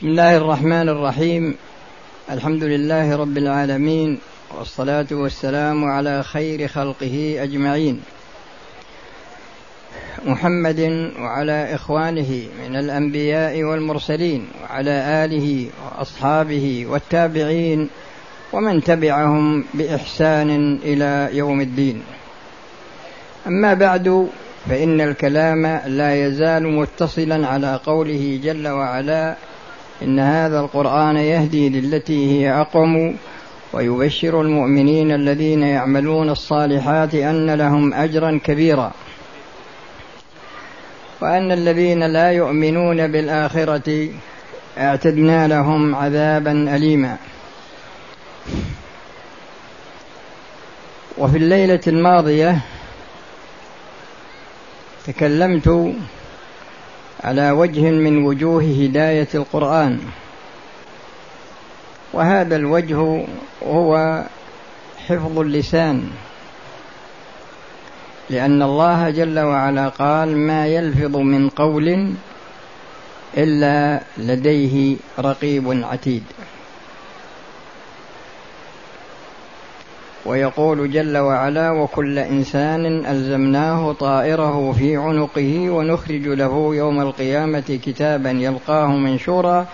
بسم الله الرحمن الرحيم. الحمد لله رب العالمين والصلاة والسلام على خير خلقه أجمعين. محمد وعلى إخوانه من الأنبياء والمرسلين وعلى آله وأصحابه والتابعين ومن تبعهم بإحسان إلى يوم الدين. أما بعد فإن الكلام لا يزال متصلا على قوله جل وعلا إن هذا القرآن يهدي للتي هي أقوم ويبشر المؤمنين الذين يعملون الصالحات أن لهم أجرا كبيرا. وأن الذين لا يؤمنون بالآخرة اعتدنا لهم عذابا أليما. وفي الليلة الماضية تكلمت على وجه من وجوه هداية القرآن. وهذا الوجه هو حفظ اللسان. لأن الله جل وعلا قال ما يلفظ من قول إلا لديه رقيب عتيد. ويقول جل وعلا وكل إنسان ألزمناه طائره في عنقه ونخرج له يوم القيامة كتابا يلقاه منشورا.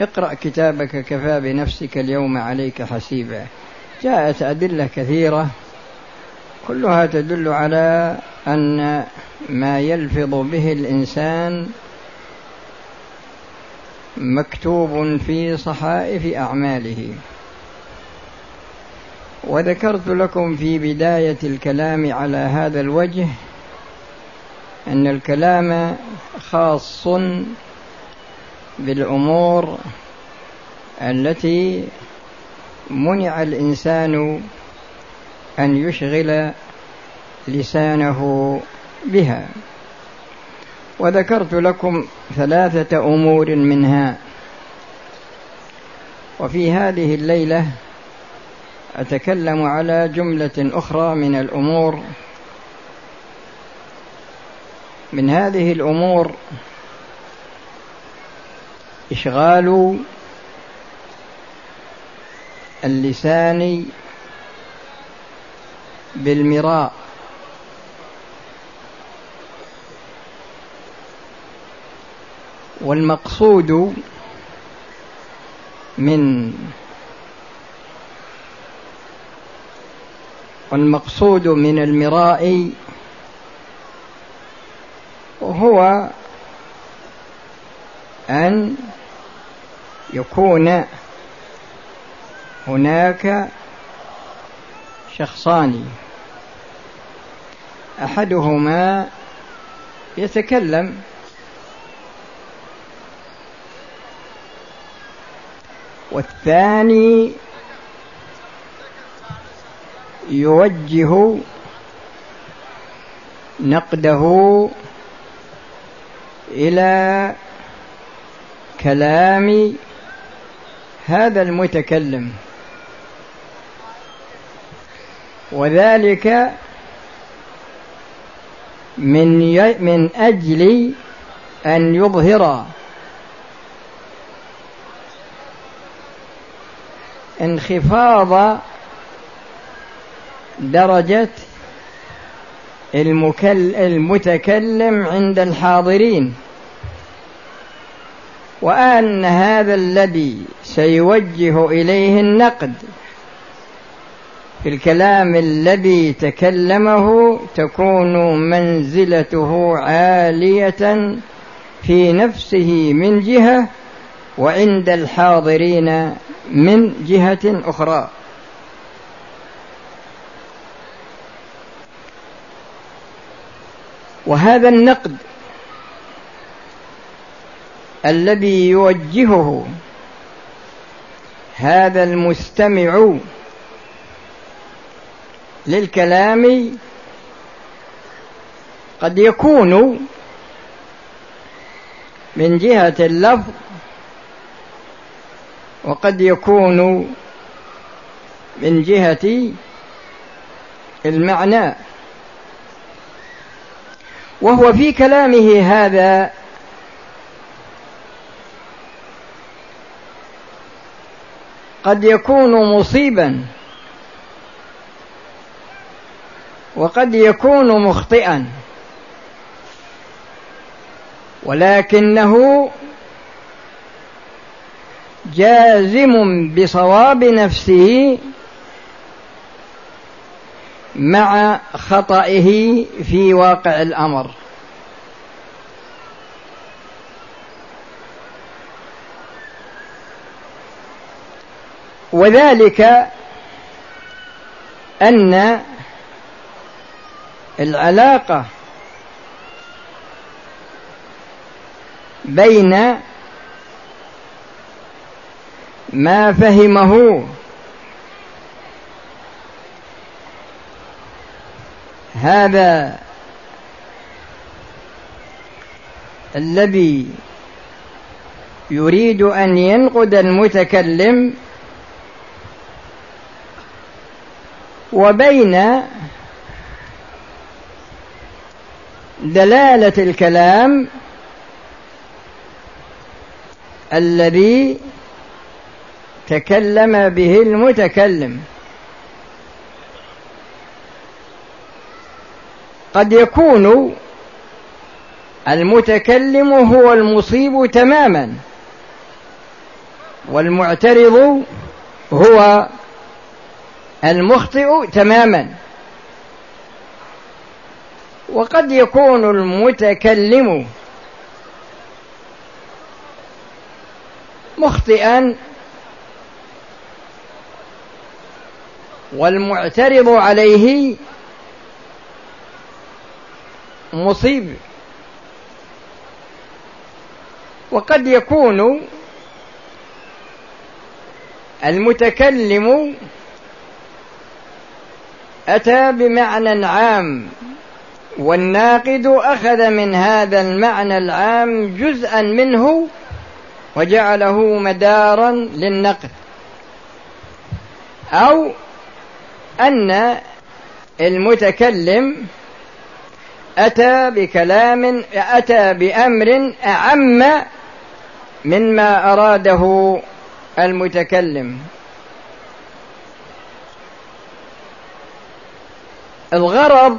اقرأ كتابك كفى بنفسك اليوم عليك حسيبا. جاءت أدلة كثيرة كلها تدل على أن ما يلفظ به الإنسان مكتوب في صحائف أعماله. وذكرت لكم في بداية الكلام على هذا الوجه أن الكلام خاص بالأمور التي منع الإنسان أن يشغل لسانه بها. وذكرت لكم ثلاثة أمور منها. وفي هذه الليلة أتكلم على جملة أخرى من الأمور. من هذه الأمور إشغال اللسان بالمراء. والمقصود من والمقصود من المراء هو أن يكون هناك شخصان. أحدهما يتكلم. والثاني يوجه نقده إلى كلام هذا المتكلم. وذلك من من أجل أن يظهر انخفاض درجة المتكلم عند الحاضرين. وأن هذا الذي سيوجه إليه النقد في الكلام الذي تكلمه تكون منزلته عالية في نفسه من جهة وعند الحاضرين من جهة أخرى. وهذا النقد الذي يوجهه هذا المستمع للكلام قد يكون من جهة اللفظ وقد يكون من جهة المعنى. وهو في كلامه هذا. قد يكون مصيبا. وقد يكون مخطئا. ولكنه جازم بصواب نفسه مع خطئه في واقع الأمر. وذلك أن العلاقة بين ما فهمه هذا الذي يريد أن ينقد المتكلم وبين دلالة الكلام الذي تكلم به المتكلم. قد يكون المتكلم هو المصيب تماما والمعترض هو المخطئ تماما. وقد يكون المتكلم مخطئا والمعترض عليه مصيب. وقد يكون المتكلم أتى بمعنى عام والناقد أخذ من هذا المعنى العام جزءا منه وجعله مدارا للنقد. أو أن المتكلم أتى بكلام أتى بأمر أعم مما أراده المتكلم. الغرض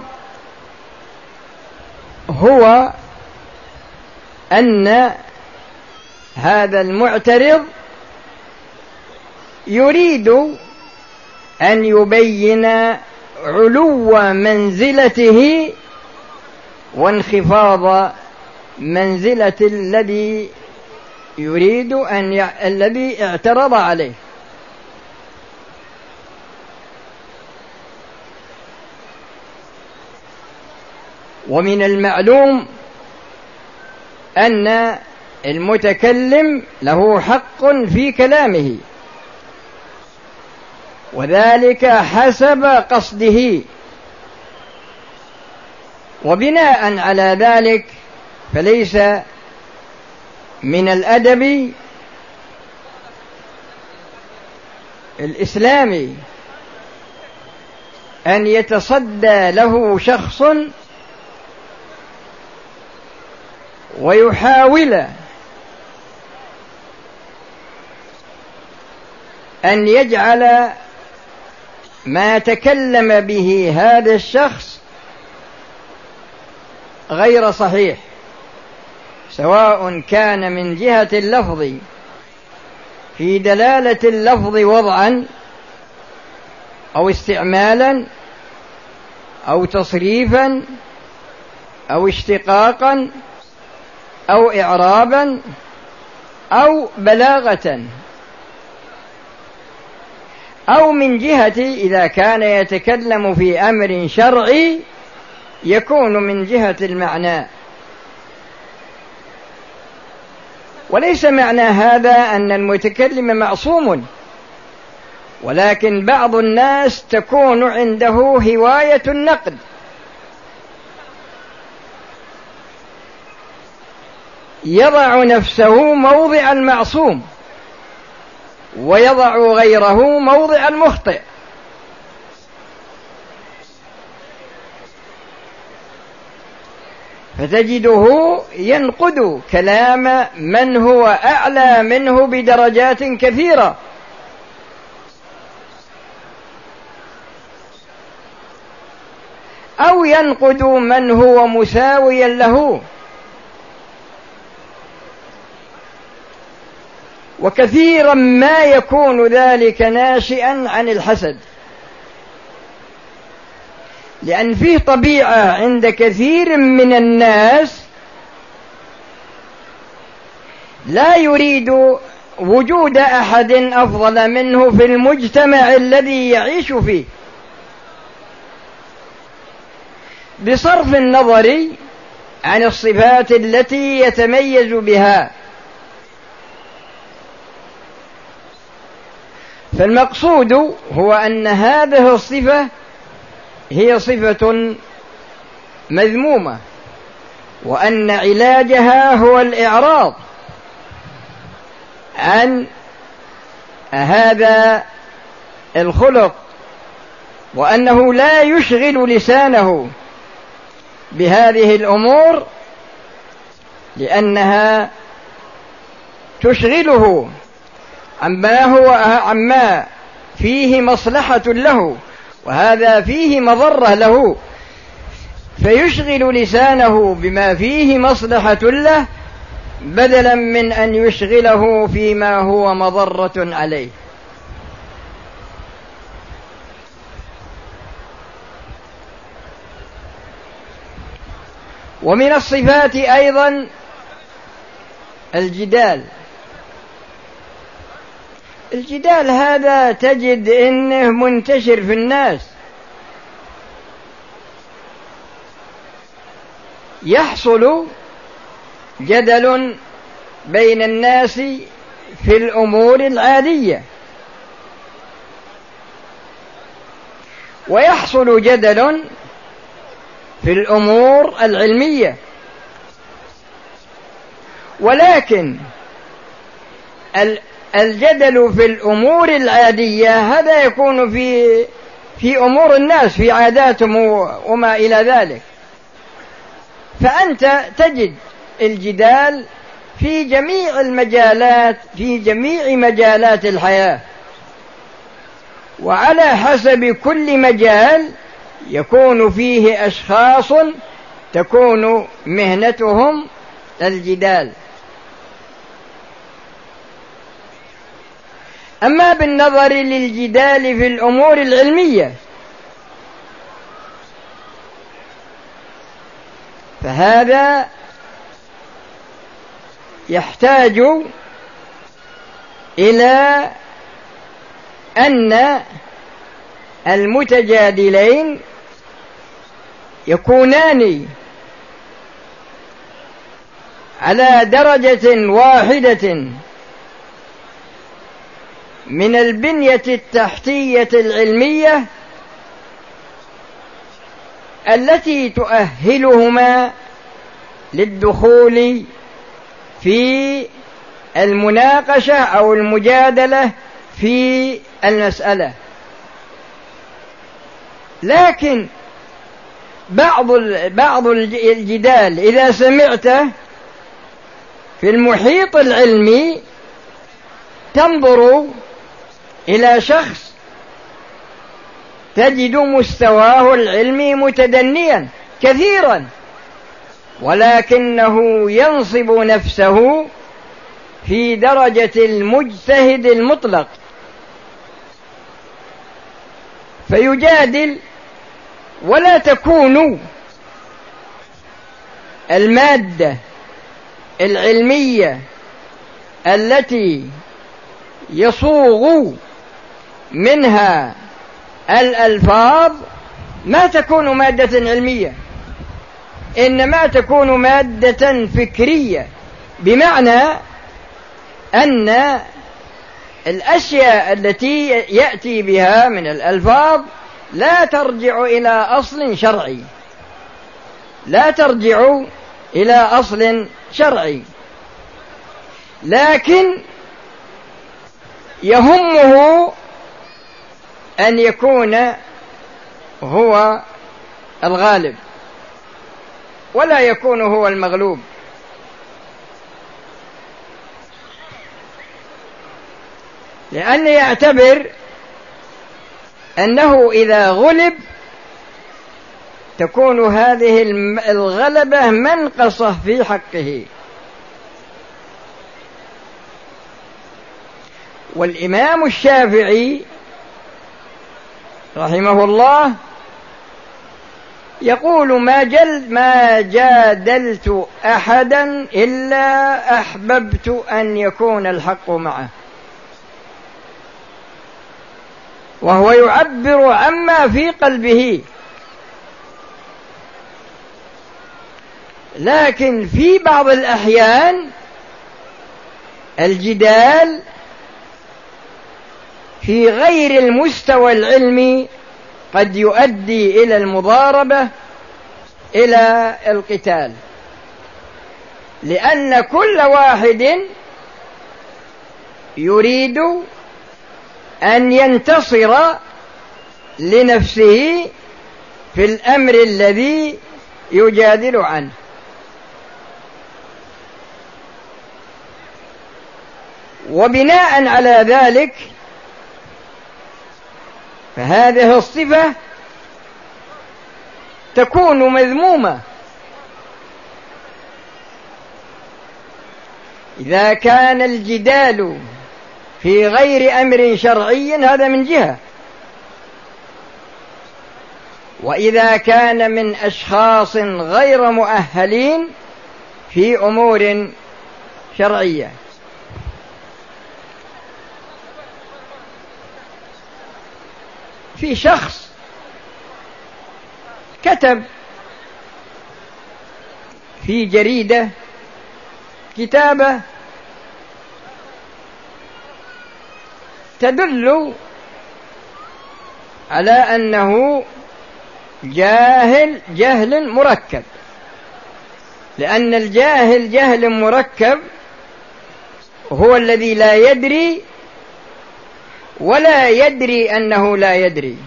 هو أن هذا المعترض يريد أن يبين علو منزلته وانخفاض منزلة الذي يريد أن ي... الذي اعترض عليه. ومن المعلوم أن المتكلم له حق في كلامه. وذلك حسب قصده. وبناء على ذلك فليس من الأدب الإسلامي أن يتصدى له شخص ويحاول أن يجعل ما تكلم به هذا الشخص غير صحيح سواء كان من جهة اللفظ في دلالة اللفظ وضعا أو استعمالا أو تصريفا أو اشتقاقا أو إعرابا أو بلاغة. أو من جهة إذا كان يتكلم في أمر شرعي يكون من جهة المعنى. وليس معنى هذا أن المتكلم معصوم ولكن بعض الناس تكون عنده هواية النقد. يضع نفسه موضع المعصوم ويضع غيره موضع المخطئ. فتجده ينقد كلام من هو أعلى منه بدرجات كثيرة. أو ينقد من هو مساويا له. وكثيرا ما يكون ذلك ناشئا عن الحسد. لأن فيه طبيعة عند كثير من الناس لا يريد وجود أحد أفضل منه في المجتمع الذي يعيش فيه. بصرف النظر عن الصفات التي يتميز بها. فالمقصود هو أن هذه الصفة هي صفة مذمومة وأن علاجها هو الإعراض عن هذا الخلق وأنه لا يشغل لسانه بهذه الأمور لأنها تشغله. عما هو عما فيه مصلحة له. وهذا فيه مضرة له. فيشغل لسانه بما فيه مصلحة له بدلا من أن يشغله فيما هو مضرة عليه. ومن الصفات أيضا الجدال. الجدال هذا تجد إنه منتشر في الناس. يحصل جدل بين الناس في الأمور العادية. ويحصل جدل في الأمور العلمية. ولكن الجدل في الأمور العادية هذا يكون في في أمور الناس في عاداتهم وما إلى ذلك. فأنت تجد الجدال في جميع المجالات في جميع مجالات الحياة. وعلى حسب كل مجال يكون فيه أشخاص تكون مهنتهم الجدال. أما بالنظر للجدال في الأمور العلمية فهذا يحتاج إلى أن المتجادلين يكونان على درجة واحدة من البنية التحتية العلمية التي تؤهلهما للدخول في المناقشة أو المجادلة في المسألة. لكن بعض بعض الجدال إذا سمعته في المحيط العلمي تنظر إلى شخص تجد مستواه العلمي متدنيا كثيرا ولكنه ينصب نفسه في درجة المجتهد المطلق. فيجادل ولا تكون المادة العلمية التي يصوغ منها الألفاظ ما تكون مادة علمية إنما تكون مادة فكرية بمعنى أن الأشياء التي يأتي بها من الألفاظ لا ترجع إلى أصل شرعي لا ترجع إلى أصل شرعي لكن يهمه أن يكون هو الغالب ولا يكون هو المغلوب. لأنه يعتبر أنه إذا غلب تكون هذه الغلبة منقصة في حقه. والإمام الشافعي رحمه الله يقول ما جل ما جادلت أحدا إلا أحببت أن يكون الحق معه. وهو يعبر عما في قلبه. لكن في بعض الأحيان الجدال في غير المستوى العلمي قد يؤدي إلى المضاربة إلى القتال. لأن كل واحد يريد أن ينتصر لنفسه في الأمر الذي يجادل عنه. وبناء على ذلك فهذه الصفة تكون مذمومة. إذا كان الجدال في غير أمر شرعي هذا من جهة. وإذا كان من أشخاص غير مؤهلين في أمور شرعية. في شخص كتب في جريدة كتابة تدل على أنه جاهل جهل مركب. لأن الجاهل جهل مركب هو الذي لا يدري ولا يدري أنه لا يدري.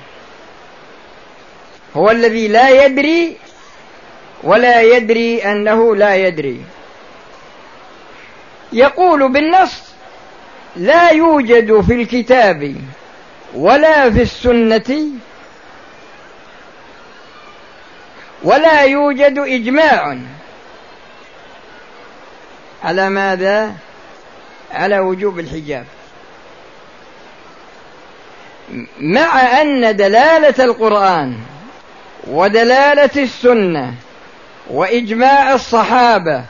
هو الذي لا يدري ولا يدري أنه لا يدري. يقول بالنص لا يوجد في الكتاب ولا في السنة ولا يوجد إجماع. على ماذا؟ على وجوب الحجاب. مع أن دلالة القرآن ودلالة السنة وإجماع الصحابة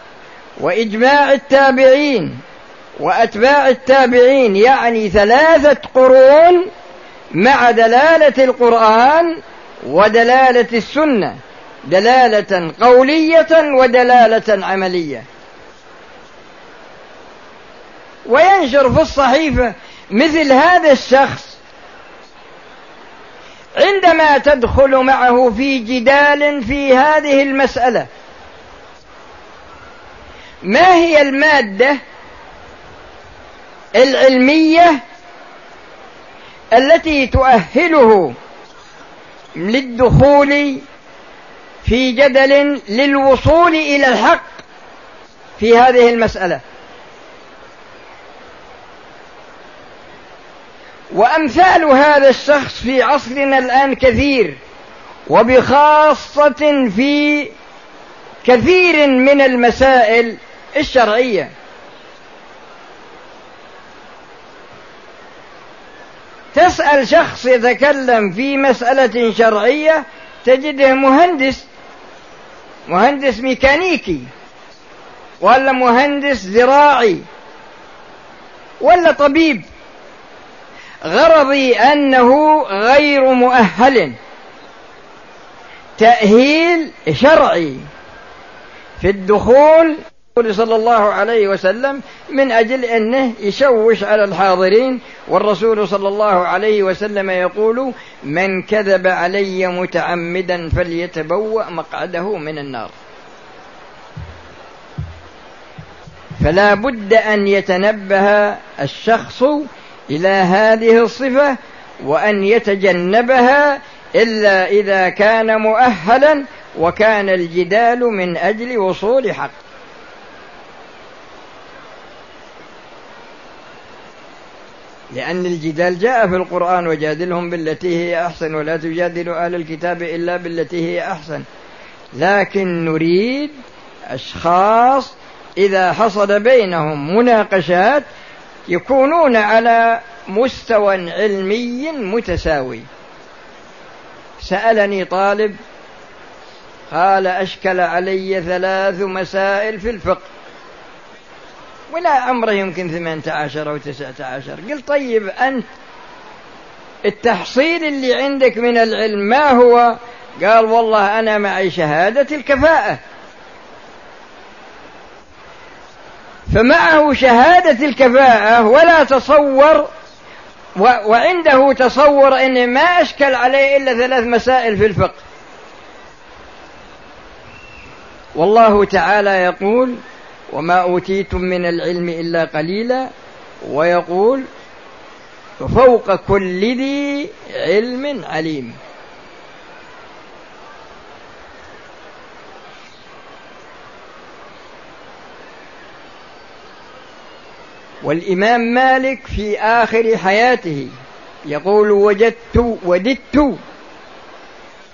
وإجماع التابعين وأتباع التابعين يعني ثلاثة قرون مع دلالة القرآن ودلالة السنة دلالة قولية ودلالة عملية. وينشر في الصحيفة مثل هذا الشخص عندما تدخل معه في جدال في هذه المسألة. ما هي المادة العلمية التي تؤهله للدخول في جدل للوصول إلى الحق في هذه المسألة؟ وأمثال هذا الشخص في عصرنا الآن كثير وبخاصة في كثير من المسائل الشرعية. تسأل شخص يتكلم في مسألة شرعية تجده مهندس مهندس ميكانيكي ولا مهندس زراعي ولا طبيب. غرضي أنه غير مؤهل. تأهيل شرعي في الدخول صلى الله عليه وسلم من أجل أنه يشوش على الحاضرين والرسول صلى الله عليه وسلم يقول من كذب علي متعمدا فليتبوأ مقعده من النار. فلا بد أن يتنبه الشخص إلى هذه الصفة وأن يتجنبها إلا إذا كان مؤهلا وكان الجدال من أجل وصول حق. لأن الجدال جاء في القرآن وجادلهم بالتي هي أحسن ولا تجادلوا أهل الكتاب إلا بالتي هي أحسن. لكن نريد أشخاص إذا حصل بينهم مناقشات يكونون على مستوى علمي متساوي. سألني طالب قال أشكل علي ثلاث مسائل في الفقه. ولا عمره يمكن ثمانية عشر أو تسعة عشر. قلت طيب أنت التحصيل اللي عندك من العلم ما هو؟ قال والله أنا معي شهادة الكفاءة. فمعه شهادة الكفاءة ولا تصور وعنده تصور أن ما أشكل عليه إلا ثلاث مسائل في الفقه. والله تعالى يقول وما أوتيتم من العلم إلا قليلا. ويقول فوق كل ذي علم عليم. والإمام مالك في آخر حياته يقول وجدت وددت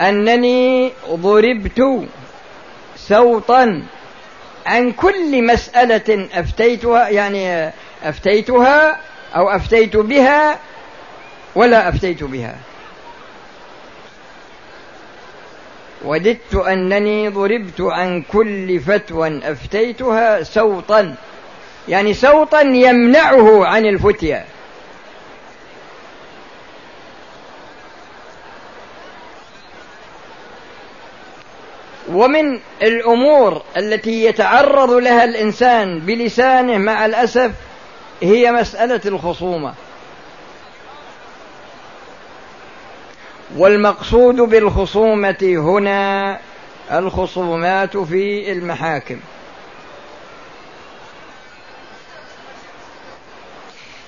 أنني ضربت سوطا عن كل مسألة أفتيتها يعني أفتيتها أو أفتيت بها ولا أفتيت بها. وددت أنني ضربت عن كل فتوى أفتيتها سوطا يعني سوطا يمنعه عن الفتيا ومن الأمور التي يتعرض لها الإنسان بلسانه مع الأسف هي مسألة الخصومة. والمقصود بالخصومة هنا الخصومات في المحاكم.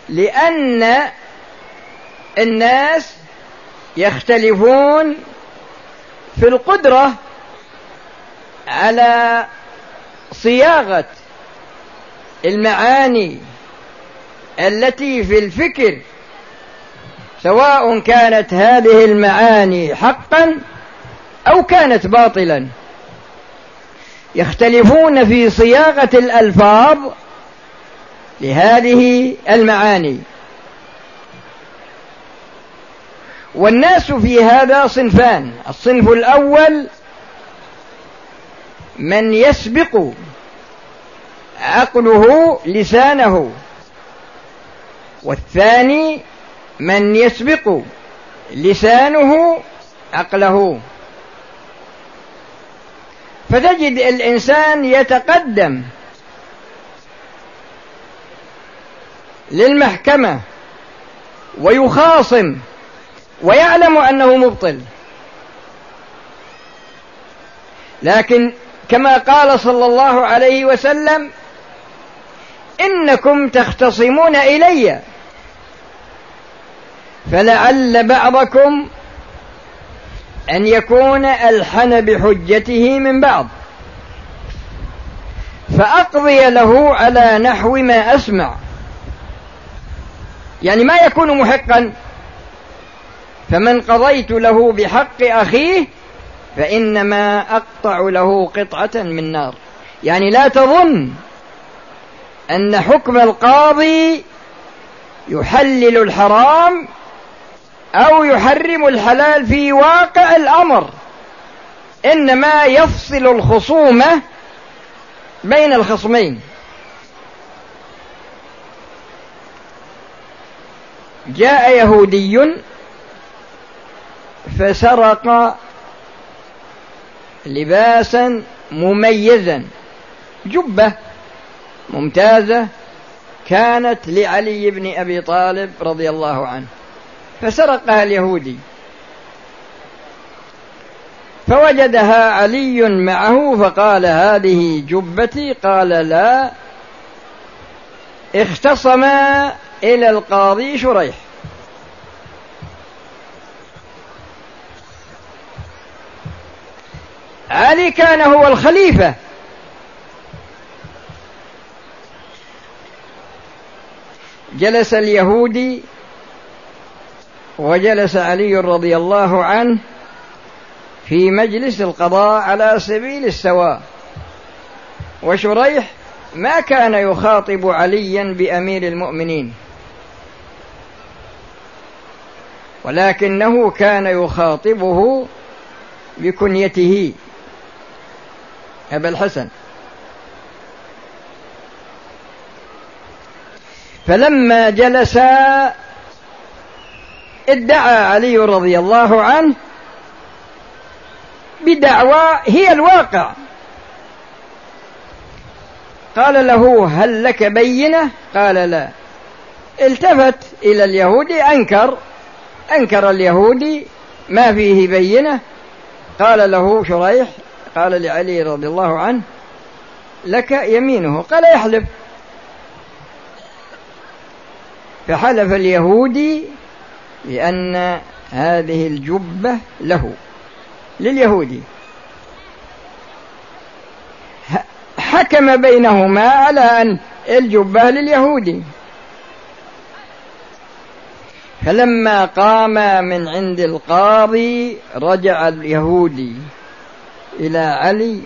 لأن الناس يختلفون في القدرة على صياغة المعاني التي في الفكر سواء كانت هذه المعاني حقا أو كانت باطلا. يختلفون في صياغة الألفاظ لهذه المعاني. والناس في هذا صنفان. الصنف الأول من يسبق عقله لسانه. والثاني من يسبق لسانه عقله. فتجد الإنسان يتقدم للمحكمة ويخاصم ويعلم أنه مبطل. لكن كما قال صلى الله عليه وسلم إنكم تختصمون إلي فلعل بعضكم أن يكون ألحن بحجته من بعض فأقضي له على نحو ما أسمع. يعني ما يكون محقا. فمن قضيت له بحق أخيه فإنما أقطع له قطعة من نار. يعني لا تظن أن حكم القاضي يحلل الحرام أو يحرم الحلال في واقع الأمر. إنما يفصل الخصومة بين الخصمين. جاء يهودي فسرق لباسا مميزا. جبة ممتازة كانت لعلي بن أبي طالب رضي الله عنه. فسرقها اليهودي. فوجدها علي معه فقال هذه جبتي؟ قال لا. اختصما إلى القاضي شريح. علي كان هو الخليفة. جلس اليهودي وجلس علي رضي الله عنه في مجلس القضاء على سبيل السواء. وشريح ما كان يخاطب عليا بأمير المؤمنين. ولكنه كان يخاطبه بكنيته. أبا الحسن. فلما جلس ادعى علي رضي الله عنه بدعوى هي الواقع. قال له هل لك بينة؟ قال لا. التفت إلى اليهودي أنكر أنكر اليهودي ما فيه بينة. قال له شريح قال لعلي رضي الله عنه لك يمينه. قال يحلف. فحلف اليهودي بأن هذه الجبة له لليهودي. حكم بينهما على أن الجبة لليهودي. فلما قام من عند القاضي رجع اليهودي إلى علي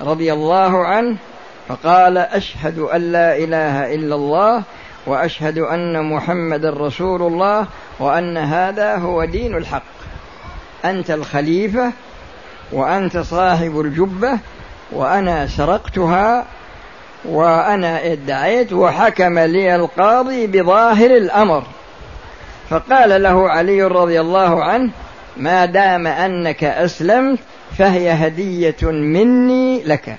رضي الله عنه فقال أشهد أن لا إله إلا الله وأشهد أن محمدا رسول الله وأن هذا هو دين الحق. أنت الخليفة وأنت صاحب الجبة وأنا سرقتها وأنا ادعيت وحكم لي القاضي بظاهر الأمر. فقال له علي رضي الله عنه ما دام أنك أسلمت فهي هدية مني لك.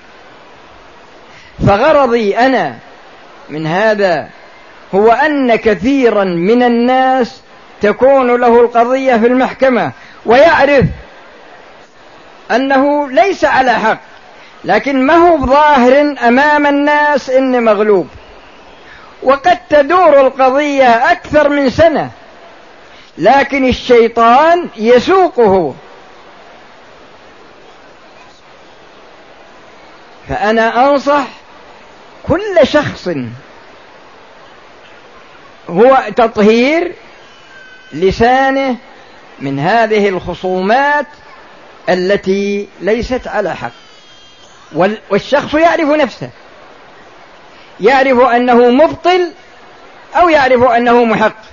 فغرضي أنا من هذا هو أن كثيرا من الناس تكون له القضية في المحكمة ويعرف أنه ليس على حق لكن ما هو ظاهر أمام الناس إني مغلوب. وقد تدور القضية أكثر من سنة لكن الشيطان يسوقه. فأنا أنصح كل شخص هو تطهير لسانه من هذه الخصومات التي ليست على حق. والشخص يعرف نفسه. يعرف أنه مبطل أو يعرف أنه محق.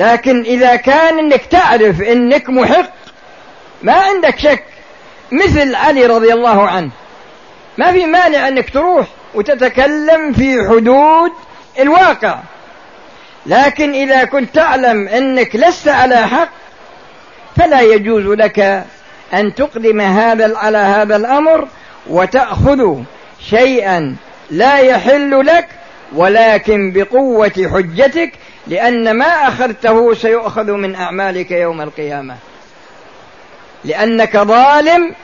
لكن إذا كان إنك تعرف إنك محق ما عندك شك. مثل علي رضي الله عنه. ما في مانع إنك تروح وتتكلم في حدود الواقع. لكن إذا كنت تعلم إنك لست على حق فلا يجوز لك أن تقدم هذا على هذا الأمر وتأخذ شيئا لا يحل لك ولكن بقوة حجتك لأن ما أخذته سيؤخذ من أعمالك يوم القيامة. لأنك ظالم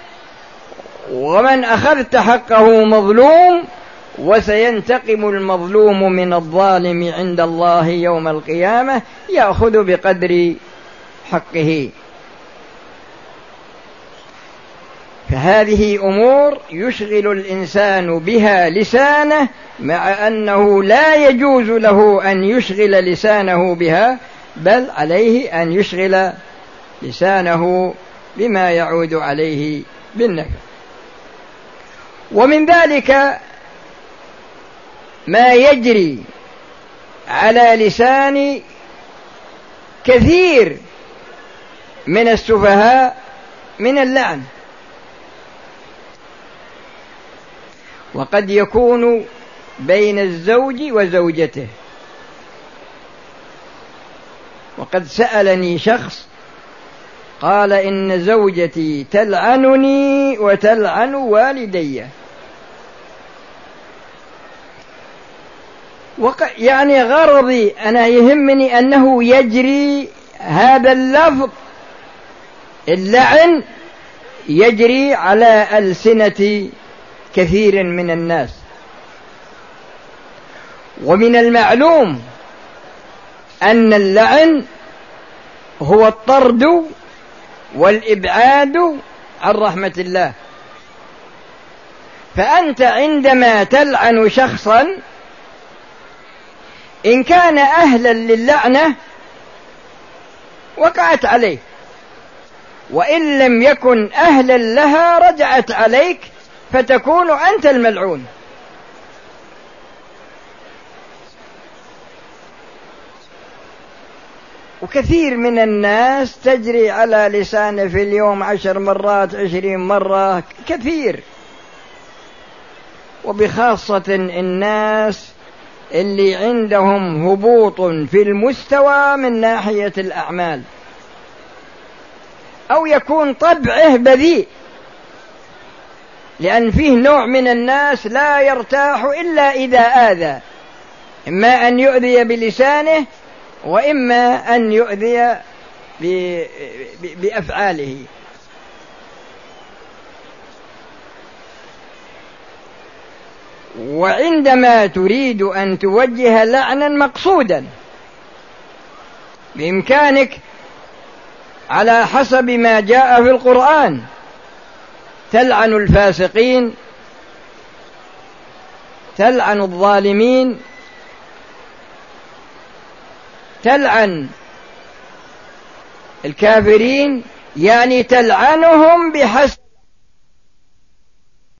ومن أخذت حقه مظلوم وسينتقم المظلوم من الظالم عند الله يوم القيامة يأخذ بقدر حقه. فهذه أمور يشغل الإنسان بها لسانه مع أنه لا يجوز له أن يشغل لسانه بها بل عليه أن يشغل لسانه بما يعود عليه بالنفع ومن ذلك ما يجري على لسان كثير من السفهاء من اللعن. وقد يكون بين الزوج وزوجته. وقد سألني شخص قال إن زوجتي تلعنني وتلعن والدي. يعني غرضي أنا يهمني أنه يجري هذا اللفظ اللعن يجري على ألسنة كثير من الناس. ومن المعلوم أن اللعن هو الطرد والإبعاد عن رحمة الله. فأنت عندما تلعن شخصا إن كان أهلا للعنة وقعت عليه. وإن لم يكن أهلا لها رجعت عليك فتكون أنت الملعون. وكثير من الناس تجري على لسانه في اليوم عشر مرات عشرين مرة كثير. وبخاصة الناس اللي عندهم هبوط في المستوى من ناحية الأعمال. أو يكون طبعه بذيء. لأن فيه نوع من الناس لا يرتاح إلا إذا آذى. إما أن يؤذي بلسانه وإما أن يؤذي بأفعاله. وعندما تريد أن توجه لعنا مقصودا بإمكانك على حسب ما جاء في القرآن. تلعن الفاسقين تلعن الظالمين تلعن الكافرين يعني تلعنهم بحسب